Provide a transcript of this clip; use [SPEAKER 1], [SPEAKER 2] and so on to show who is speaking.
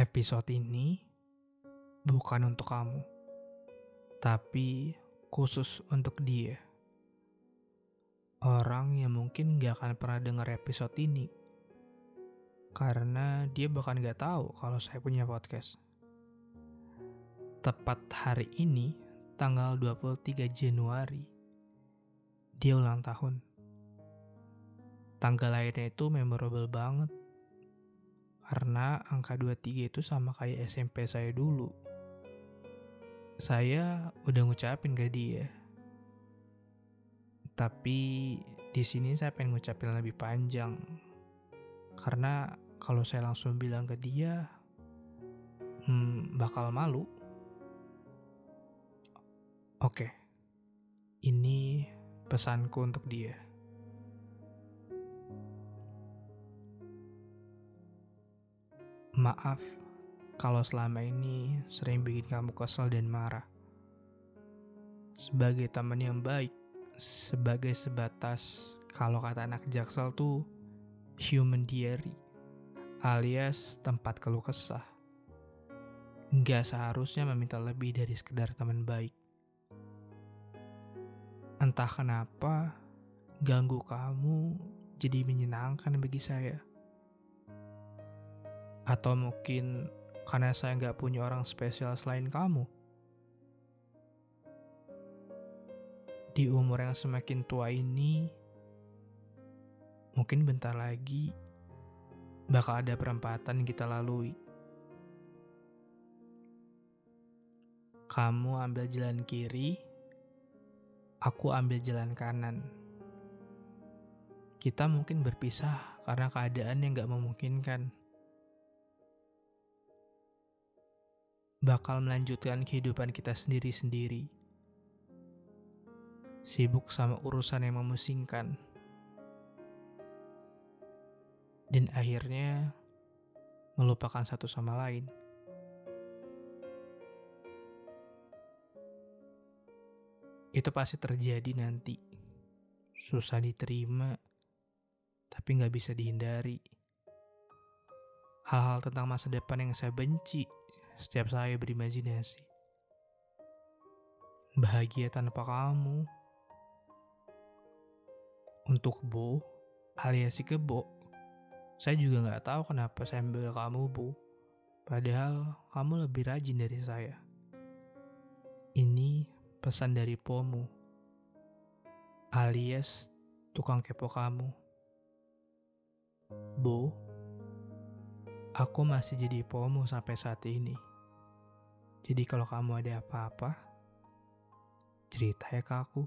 [SPEAKER 1] Episode ini bukan untuk kamu, tapi khusus untuk dia. Orang yang mungkin gak akan pernah dengar episode ini, karena dia bahkan gak tahu kalau saya punya podcast. Tepat hari ini, tanggal 23 Januari, dia ulang tahun. Tanggal lahirnya itu memorable banget karena angka 23 itu sama kayak SMP saya dulu. Saya udah ngucapin ke dia. Tapi di sini saya pengen ngucapin lebih panjang. Karena kalau saya langsung bilang ke dia, hmm, bakal malu. Oke, ini pesanku untuk dia. Maaf kalau selama ini sering bikin kamu kesel dan marah. Sebagai teman yang baik, sebagai sebatas kalau kata anak jaksel tuh human diary alias tempat keluh kesah. Nggak seharusnya meminta lebih dari sekedar teman baik. Entah kenapa, ganggu kamu jadi menyenangkan bagi saya atau mungkin karena saya nggak punya orang spesial selain kamu. Di umur yang semakin tua ini, mungkin bentar lagi bakal ada perempatan kita lalui. Kamu ambil jalan kiri, aku ambil jalan kanan. Kita mungkin berpisah karena keadaan yang gak memungkinkan. Bakal melanjutkan kehidupan kita sendiri-sendiri. Sibuk sama urusan yang memusingkan. Dan akhirnya melupakan satu sama lain. Itu pasti terjadi nanti. Susah diterima, tapi nggak bisa dihindari. Hal-hal tentang masa depan yang saya benci setiap saya berimajinasi. Bahagia tanpa kamu. Untuk Bo, alias si kebo, saya juga nggak tahu kenapa saya ambil kamu, Bu. Padahal kamu lebih rajin dari saya. Ini pesan dari Pomu, alias tukang kepo kamu. Bo, aku masih jadi Pomu sampai saat ini. Jadi kalau kamu ada apa-apa, cerita ya ke aku.